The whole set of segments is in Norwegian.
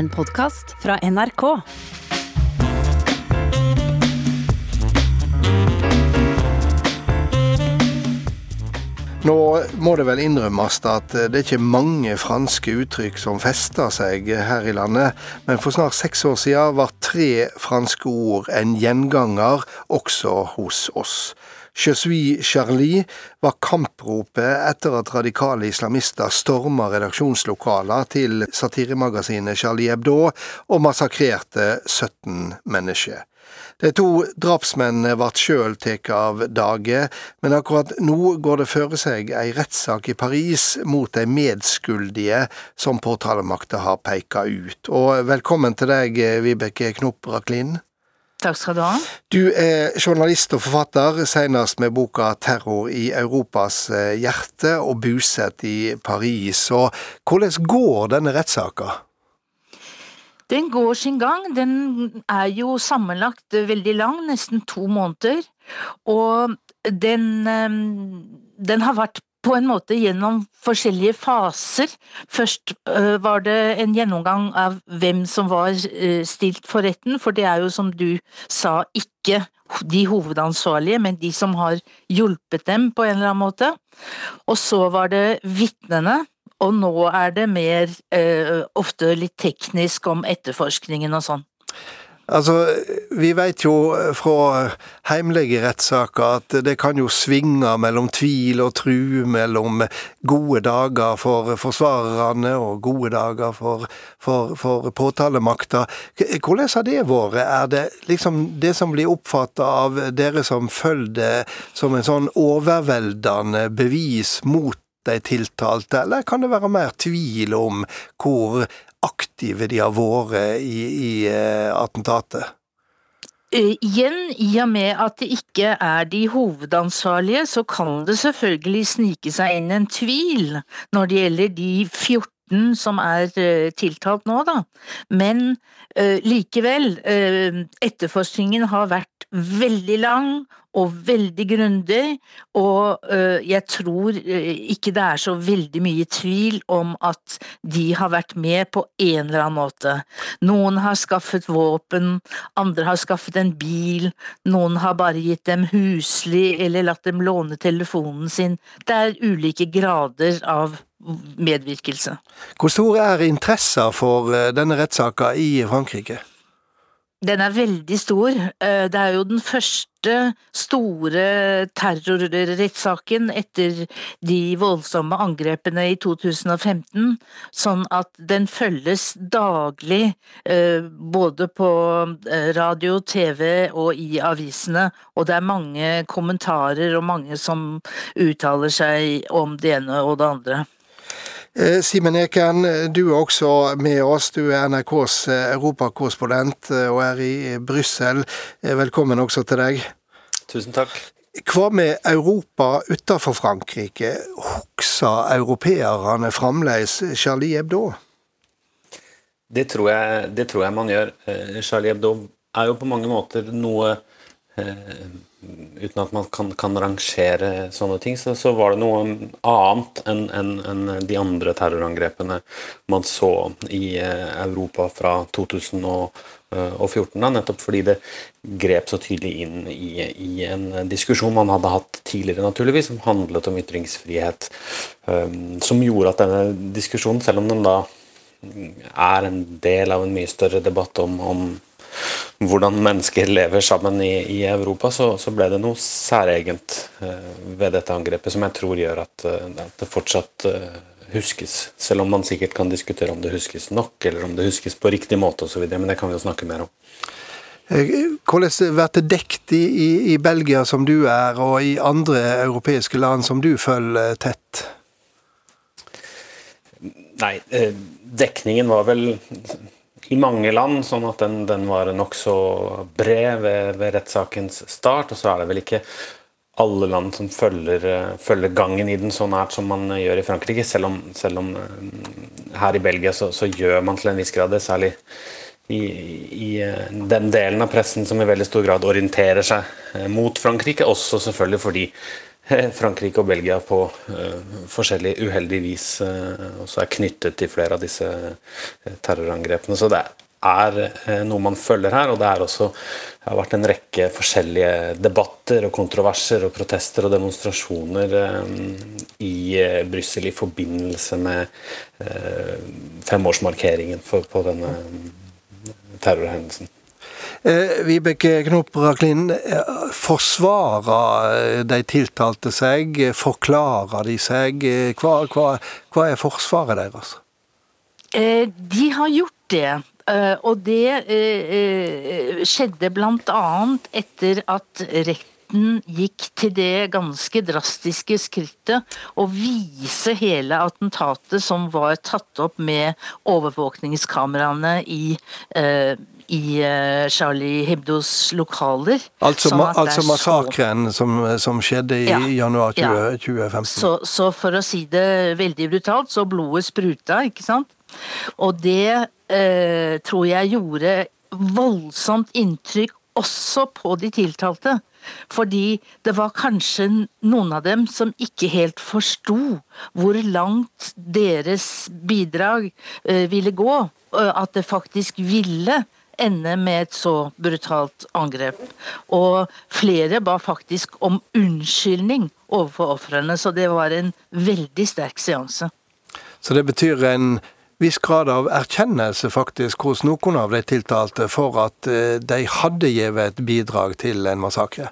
En podkast fra NRK. Nå må det vel innrømmes at det er ikke mange franske uttrykk som fester seg her i landet, men for snart seks år siden var tre franske ord en gjenganger også hos oss. Je Charlie var kampropet etter at radikale islamister storma redaksjonslokaler til satiremagasinet Charlie Hebdo og massakrerte 17 mennesker. De to drapsmennene ble sjøl tatt av dage, men akkurat nå går det føre seg ei rettssak i Paris mot de medskuldige som påtalemakta har peka ut. Og velkommen til deg, Vibeke Knopp Raklin. Takk skal du ha. Du er journalist og forfatter, senest med boka 'Terror i Europas eh, hjerte' og bosatt i Paris. Og hvordan går denne rettssaka? Den går sin gang. Den er jo sammenlagt veldig lang, nesten to måneder. Og den, den har vært på en måte gjennom forskjellige faser. Først var det en gjennomgang av hvem som var stilt for retten, for det er jo som du sa ikke de hovedansvarlige, men de som har hjulpet dem på en eller annen måte. Og så var det vitnene, og nå er det mer eh, ofte litt teknisk om etterforskningen og sånn. Altså, Vi vet jo fra heimlige rettssaker at det kan jo svinge mellom tvil og tru, mellom gode dager for forsvarerne og gode dager for, for, for påtalemakta. Hvordan har det vært? Er det liksom det som blir oppfatta av dere som følger det som en sånn overveldende bevis mot de tiltalte, eller kan det være mer tvil om hvor aktive de har vært i, i attentatet? Igjen, i og med at det ikke er de hovedansvarlige, så kan det selvfølgelig snike seg inn en tvil når det gjelder de 14 som er tiltalt nå, da. Men uh, likevel, uh, etterforskningen har vært veldig lang og veldig grundig, og jeg tror ikke det er så veldig mye tvil om at de har vært med på en eller annen måte. Noen har skaffet våpen, andre har skaffet en bil, noen har bare gitt dem husly eller latt dem låne telefonen sin. Det er ulike grader av medvirkelse. Hvor stor er interessen for denne rettssaka i Frankrike? Den er veldig stor. Det er jo den første store terrorrettssaken etter de voldsomme angrepene i 2015, sånn at den følges daglig både på radio, TV og i avisene, og det er mange kommentarer og mange som uttaler seg om det ene og det andre. Simen Eken, du er også med oss. Du er NRKs europakorrespondent og er i Brussel. Velkommen også til deg. Tusen takk. Hva med Europa utenfor Frankrike? Husker europeerne fremdeles Charlie Hebdo? Det tror, jeg, det tror jeg man gjør. Charlie Hebdo er jo på mange måter noe uten at man kan, kan rangere sånne ting, så, så, var det noe annet enn en, en de andre terrorangrepene man så i Europa fra 2014. Da, nettopp fordi det grep så tydelig inn i, i, en diskusjon man hadde hatt tidligere, naturligvis, som handlet om ytringsfrihet. Um, som gjorde at denne diskusjonen, selv om den da er en del av en mye større debatt om, om hvordan mennesker lever sammen i, i Europa, så, så, ble det noe særegent uh, ved dette angrepet som jeg tror gjør at, uh, at det fortsatt uh, huskes. Selv om man sikkert kan diskutere om det huskes nok, eller om det huskes på riktig måte osv., men det kan vi jo snakke mer om. Hvordan blir det dekt i, i, i Belgia, som du er, og i andre europeiske land som du følger tett? Nei, dekningen var vel i mange land, sånn at den, den var nokså bred ved, ved rettssakens start. Og så er det vel ikke alle land som følger, følger, gangen i den så nært som man gjør i Frankrike. Selv om, selv om her i Belgia så, så, gjør man til en viss grad det, særlig i, i, den delen av pressen som i veldig stor grad orienterer seg mot Frankrike. Også selvfølgelig fordi Frankrike og Belgia på forskjellig uheldig vis også er knyttet til flere av disse terrorangrepene. Så det er noe man følger her. Og det også det har vært en rekke forskjellige debatter og kontroverser og protester og demonstrasjoner i Brussel i forbindelse med femårsmarkeringen på denne terrorhendelsen. Eh, Vibeke Knop Raklin, eh, forsvarer de tiltalte seg? Forklarer de seg? Hva, hva, hva er forsvaret deres? Eh, de har gjort det. Og det skjedde bl.a. etter at retten gikk til det ganske drastiske skrittet å vise hele attentatet som var tatt opp med overvåkningskameraene i i eh, Charlie Hebdos lokaler. Altså, sånn altså massakren som, som, skjedde i ja, januar 20, ja. 2015? Så, så, for å si det veldig brutalt, så blodet spruta, ikke sant? Og det eh, tror jeg gjorde voldsomt inntrykk også på de tiltalte. Fordi det var kanskje noen av dem som ikke helt forsto hvor langt deres bidrag eh, ville gå. At det faktisk ville ende med et så brutalt angrep. Og flere ba faktisk om unnskyldning overfor ofrene, så det var en veldig sterk seanse. Så det betyr en viss grad av erkjennelse faktisk hos noen av de tiltalte for at eh, de hadde gitt et bidrag til en massakre?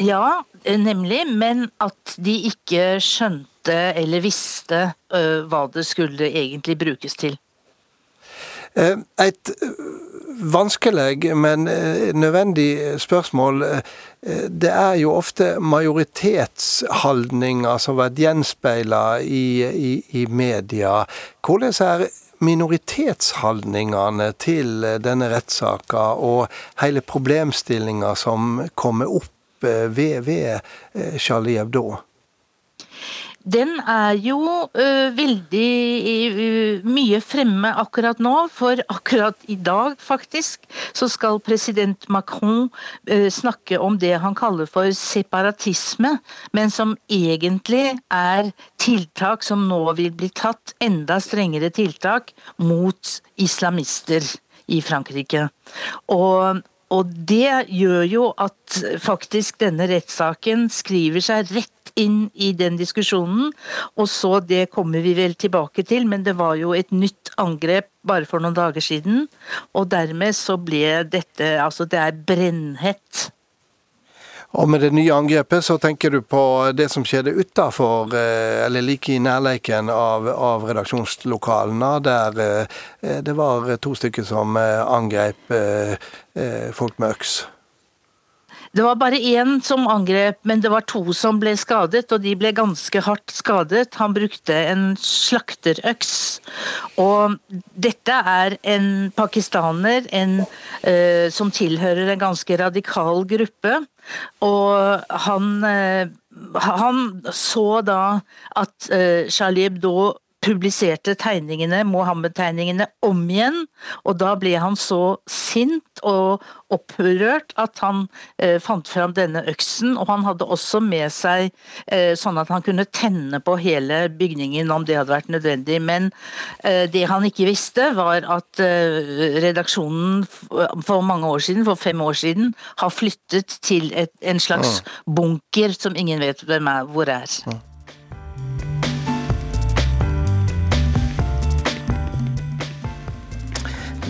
Ja, nemlig, men at de ikke skjønte eller visste uh, hva det skulle egentlig brukes til. Eh, et vanskelig, men eh, nødvendig spørsmål. Eh, det er jo ofte majoritetsholdninger som har vært gjenspeila i, i, i, media. Hvordan er minoritetsholdningene til denne rettssaka og hele problemstillinga som kommer opp eh, ved, ved Charlie Hebdo? Den er jo ø, veldig ø, mye fremme akkurat nå, for akkurat i dag faktisk så skal president Macron ø, snakke om det han kaller for separatisme, men som egentlig er tiltak som nå vil bli tatt, enda strengere tiltak mot islamister i Frankrike. Og og det gjør jo at faktisk denne rettssaken skriver seg rett inn i den diskusjonen. Og så, det kommer vi vel tilbake til, men det var jo et nytt angrep bare for noen dager siden. Og dermed så ble dette Altså, det er brennhett. Og med det nye angrepet så tenker du på det som skjedde utafor, eh, eller like i nærleiken av, av redaksjonslokalene, der eh, det var to stykker som eh, angrep folk med øks. Det var bare én som angrep, men det var to som ble skadet, og de ble ganske hardt skadet. Han brukte en slakterøks. Og dette er en pakistaner en, uh, som tilhører en ganske radikal gruppe. Og han, uh, han så da at uh, Charlie Hebdo publiserte tegningene, Mohammed-tegningene om igjen, og da ble han så sint og opprørt at han eh, fant fram denne øksen, og han hadde også med seg eh, sånn at han kunne tenne på hele bygningen om det hadde vært nødvendig. Men eh, det han ikke visste, var at eh, redaksjonen for mange år siden, for fem år siden, har flyttet til et, en slags bunker som ingen vet hvem er, hvor er.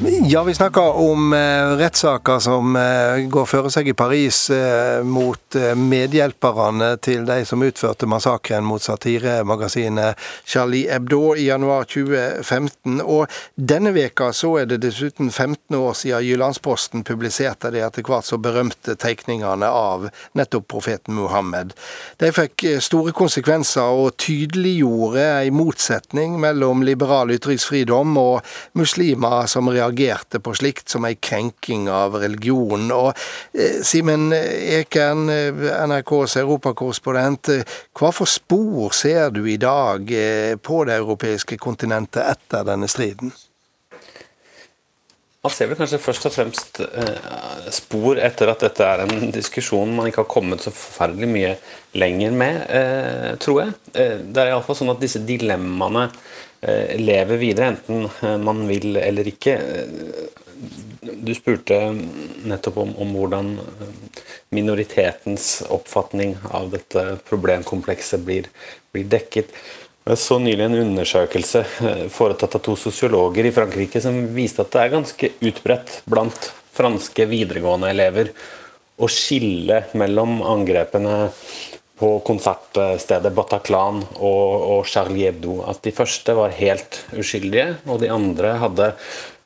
Ja, vi snakker om eh, rettssaker som eh, går føre seg i Paris eh, mot eh, medhjelperne til de som utførte massakren mot satiremagasinet Charlie Hebdo i januar 2015. Og denne veka så er det dessuten 15 år siden Jyllandsposten publiserte de etter hvert så berømte tegningene av nettopp profeten Muhammed. De fikk eh, store konsekvenser og tydeliggjorde en motsetning mellom liberal ytringsfridom og muslimer som reagerer reagerte på slikt som ei krenking av religionen. Og eh, Simen Ekern, eh, NRKs europakorrespondent, eh, hva for spor ser du i dag på det europeiske kontinentet etter denne striden? Man ser vel kanskje først og fremst spor etter at dette er en diskusjon man ikke har kommet så forferdelig mye lenger med, tror jeg. Det er iallfall sånn at disse dilemmaene lever videre, enten eh, man vil eller ikke. Eh, du spurte nettopp om, om hvordan minoritetens oppfatning av dette problemkomplekset blir, blir dekket. Jeg så nylig en undersøkelse eh, foretatt av to sosiologer i Frankrike som viste at det er ganske utbredt blant franske videregående elever å skille mellom angrepene på konsertstedet Bataclan og, og Charlie Hebdo. At de første var helt uskyldige, og de andre hadde,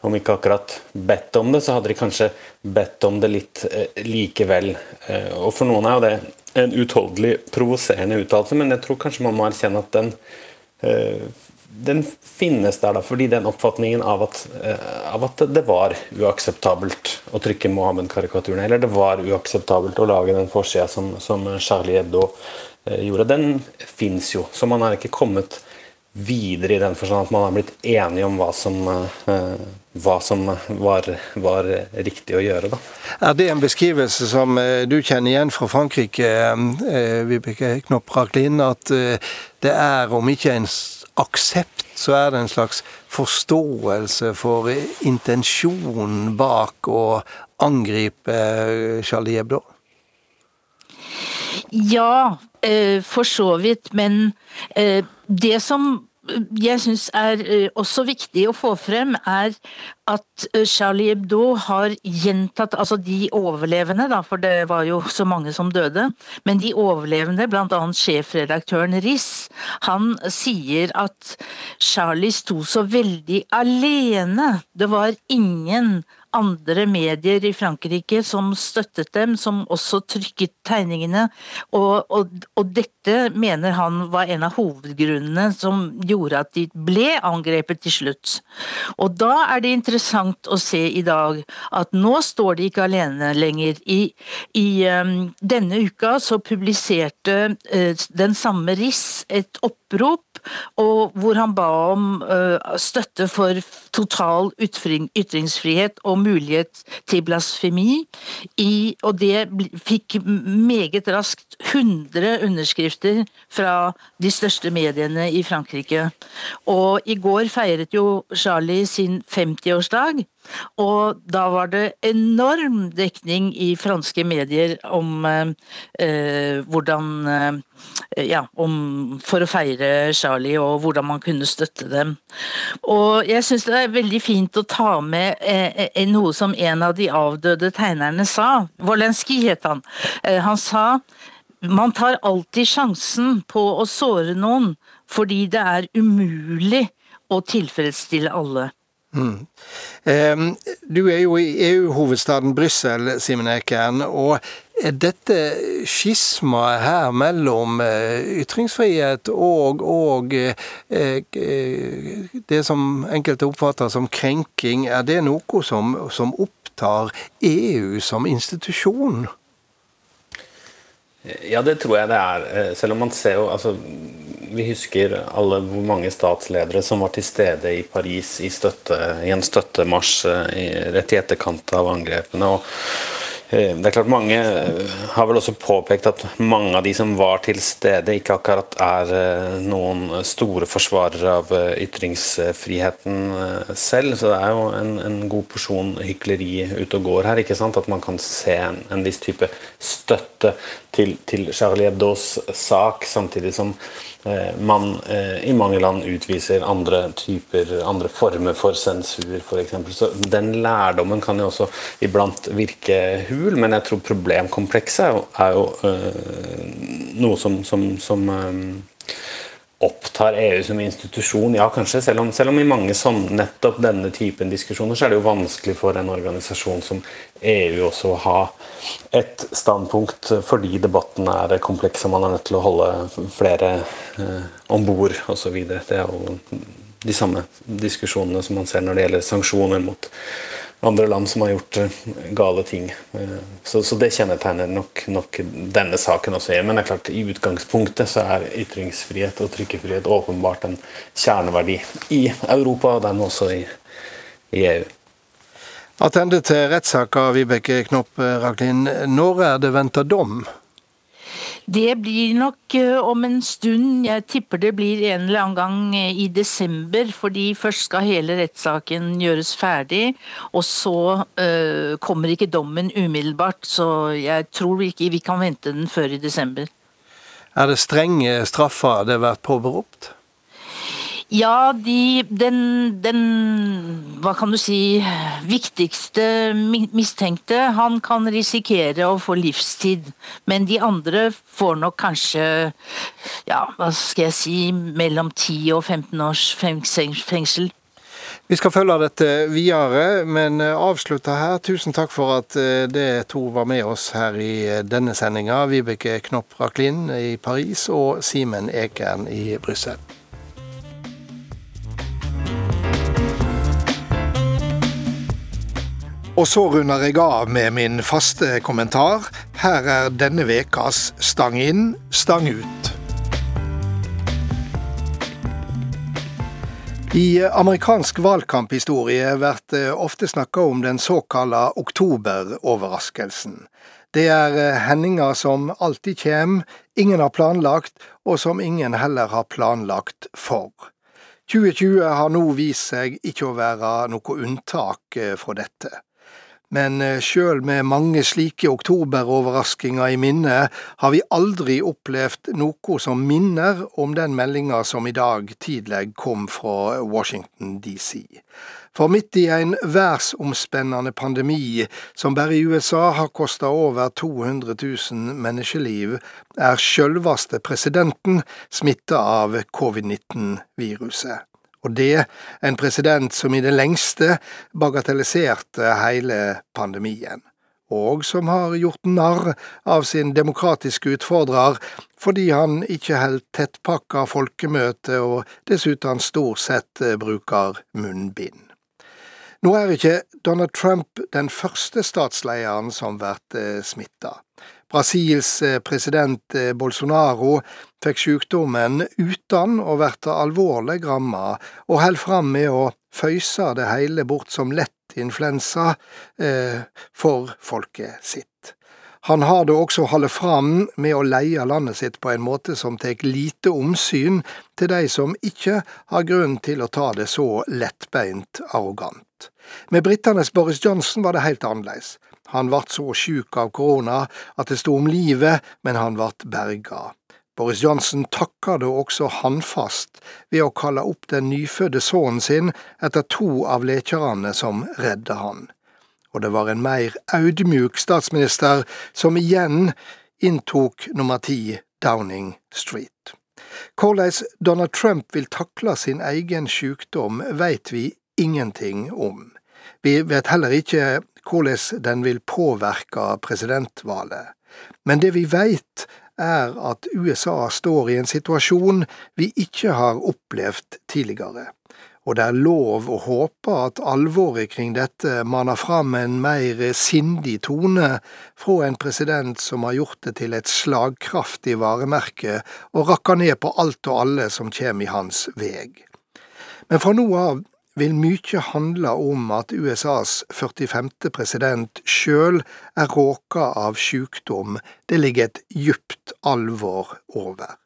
om ikke akkurat bedt om det, så hadde de kanskje bedt om det litt eh, likevel. Eh, og for noen er jo det en utholdelig provoserende uttalelse, men jeg tror kanskje man må erkjenne at den Eh, den finnes der da, fordi den oppfatningen av at, eh, av at det var uakseptabelt å trykke Mohammed-karikaturene, eller det var uakseptabelt å lage den forsida som, som, Charlie Hebdo eh, gjorde, den fins jo. Så man har ikke kommet videre i den forstand at man har blitt enige om hva som, hva som var, var, riktig å gjøre. Da. Er det en beskrivelse som du kjenner igjen fra Frankrike, Vibeke Knopp Raklin, at det er om ikke en aksept, så er det en slags forståelse for intensjonen bak å angripe Charlie Hebdo? Ja, eh, for så vidt. Men eh, det som jeg syns er eh, også viktig å få frem, er at eh, Charlie Hebdo har gjentatt Altså de overlevende, da, for det var jo så mange som døde, men de overlevende, bl.a. sjefredaktøren Riss, han sier at Charlie sto så veldig alene. Det var ingen andre medier i Frankrike som støttet dem, som også trykket tegningene. Og, og, og, dette mener han var en av hovedgrunnene som gjorde at de ble angrepet til slutt. Og da er det interessant å se i dag at nå står de ikke alene lenger. I, i um, denne uka så publiserte uh, den samme Riss et opprop og hvor han ba om uh, støtte for total ytringsfrihet og mulighet til blasfemi. Og det fikk meget raskt 100 underskrifter fra de største mediene i Frankrike. Og i går feiret jo Charlie sin 50-årsdag. Og da var det enorm dekning i franske medier om eh, hvordan eh, Ja, om for å feire Charlie og hvordan man kunne støtte dem. Og jeg syns det er veldig fint å ta med eh, eh, noe som en av de avdøde tegnerne sa. Wolenski het han. Eh, han sa man tar alltid sjansen på å såre noen fordi det er umulig å tilfredsstille alle. Mm. Du er jo i EU-hovedstaden Brussel, Simen Ekern. og er dette skismaet her mellom eh, ytringsfrihet og, og eh, eh, det som enkelte oppfatter som krenking, er det noe som, som opptar EU som institusjon? Ja, det tror jeg det er. Selv om man ser jo altså vi husker alle hvor mange statsledere som var til stede i Paris i, støtte, i en støttemarsj eh, rett i etterkant av angrepene. og Eh, det er klart Mange eh, har vel også påpekt at mange av de som var til stede, ikke akkurat er eh, noen store forsvarere av ytringsfriheten selv. Så det er jo en, en god porsjon hykleri ute og går her. ikke sant? At man kan se en, en viss type støtte til, til Charlie Hebdos sak, samtidig som Eh, man eh, i mange land utviser andre typer, andre former for sensur, f.eks. Så den lærdommen kan jo også iblant virke hul, men jeg tror problemkomplekset er jo, øh, noe som, som, som opptar EU som institusjon, ja kanskje, selv om, selv om, i mange sånn, nettopp denne typen diskusjoner så er det jo vanskelig for en organisasjon som EU også å ha et standpunkt fordi debatten er kompleks og man er nødt til å holde flere eh, om bord osv. Det er jo de samme diskusjonene som man ser når det gjelder sanksjoner mot andre land som har gjort eh, gale ting. Eh, så, så det kjennetegner nok, nok, denne saken også. Men det er klart, i utgangspunktet så er ytringsfrihet og trykkefrihet åpenbart en kjerneverdi i Europa, og dermed også i, i EU. Attende til rettssaka, Vibeke Knopp Raklin. Når er det venta dom? Det blir nok eh, om en stund. Jeg tipper det blir en eller annen gang eh, i desember. Fordi først skal hele rettssaken gjøres ferdig, og så uh, kommer ikke dommen umiddelbart. Så jeg tror ikke vi kan vente den før i desember. Er det strenge straffer det har vært påberopt? Ja, de, den, den, hva kan du si, viktigste mistenkte, han kan risikere å få livstid. Men de andre får nok kanskje, ja, hva skal jeg si, mellom 10 og 15 års fengsel. Vi skal følge dette videre, men eh, avslutte her. Tusen takk for at det dere to var med oss her i eh, denne sendinga. Vibeke Knopp Raklin i Paris og Simen Ekern i Brussel. Og så runder jeg av med min faste kommentar. Her er denne ukas Stang inn, stang ut. I amerikansk valgkamphistorie blir det ofte snakka om den såkalla oktoberoverraskelsen. Det er hendinger som alltid kjem, ingen har planlagt, og som ingen heller har planlagt for. 2020 har nå vist seg ikke å være noe unntak eh, fra dette. Men eh, sjøl med mange slike oktoberoverraskinger i minne, har vi aldri opplevd noe som minner om den meldinga som i dag tidlig kom fra Washington DC. For midt i en verdensomspennende pandemi som bare i USA har kosta over 200 000 menneskeliv, er sjølveste presidenten smitta av covid-19-viruset. Og det en president som i det lengste bagatelliserte hele pandemien, og som har gjort narr av sin demokratiske utfordrer fordi han ikke holdt tettpakka folkemøte og dessuten stort sett eh, bruker munnbind. Nå er ikke Donald Trump den første statslederen som blir eh, smitta. Brasils eh, president eh, Bolsonaro fikk sykdommen uten å verte alvorlig rammet, og held fram med å føyse det hele bort som lett influensa eh, for folket sitt. Han har da også holdt fram med å leie landet sitt på en måte som tar lite omsyn til de som ikke har grunn til å ta det så lettbeint arrogant. Med britenes Boris Johnson var det helt annerledes. Han vart så sjuk av korona at det sto om livet, men han vart berga. Boris Johnson takka da også handfast ved å kalle opp den nyfødte sønnen sin etter to av lekerne som redda han. Og det var en mer audmjuk statsminister som igjen inntok nummer ti Downing Street. Hvordan Donald Trump vil takle sin egen sykdom, veit vi ingenting om. Vi vet heller ikke hvordan den vil påvirke presidentvalget. Men det vi veit, er at USA står i en situasjon vi ikke har opplevd tidligere. Og det er lov å håpe at alvoret kring dette maner fram en mer sindig tone fra en president som har gjort det til et slagkraftig varemerke og rakka ned på alt og alle som kommer i hans veg. Men fra nå av vil mykje handle om at USAs 45. president sjøl er råka av sjukdom det ligger et djupt alvor over.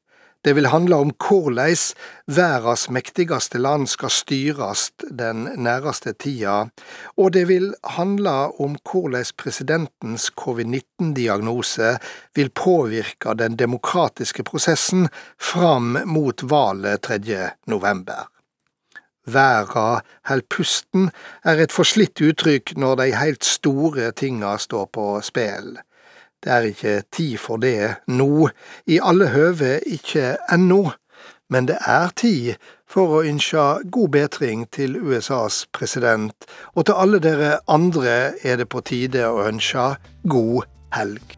Det vil handle om korleis verdas mektigaste land skal styrast den næraste tida, og det vil handle om korleis presidentens covid-19-diagnose vil påvirke den demokratiske prosessen fram mot valet 3. november. Verda held pusten er et forslitt uttrykk når de heilt store tinga står på spel. Det er ikke tid for det nå, i alle høve ikke ennå, men det er tid for å ønske god bedring til USAs president, og til alle dere andre er det på tide å ønske god helg.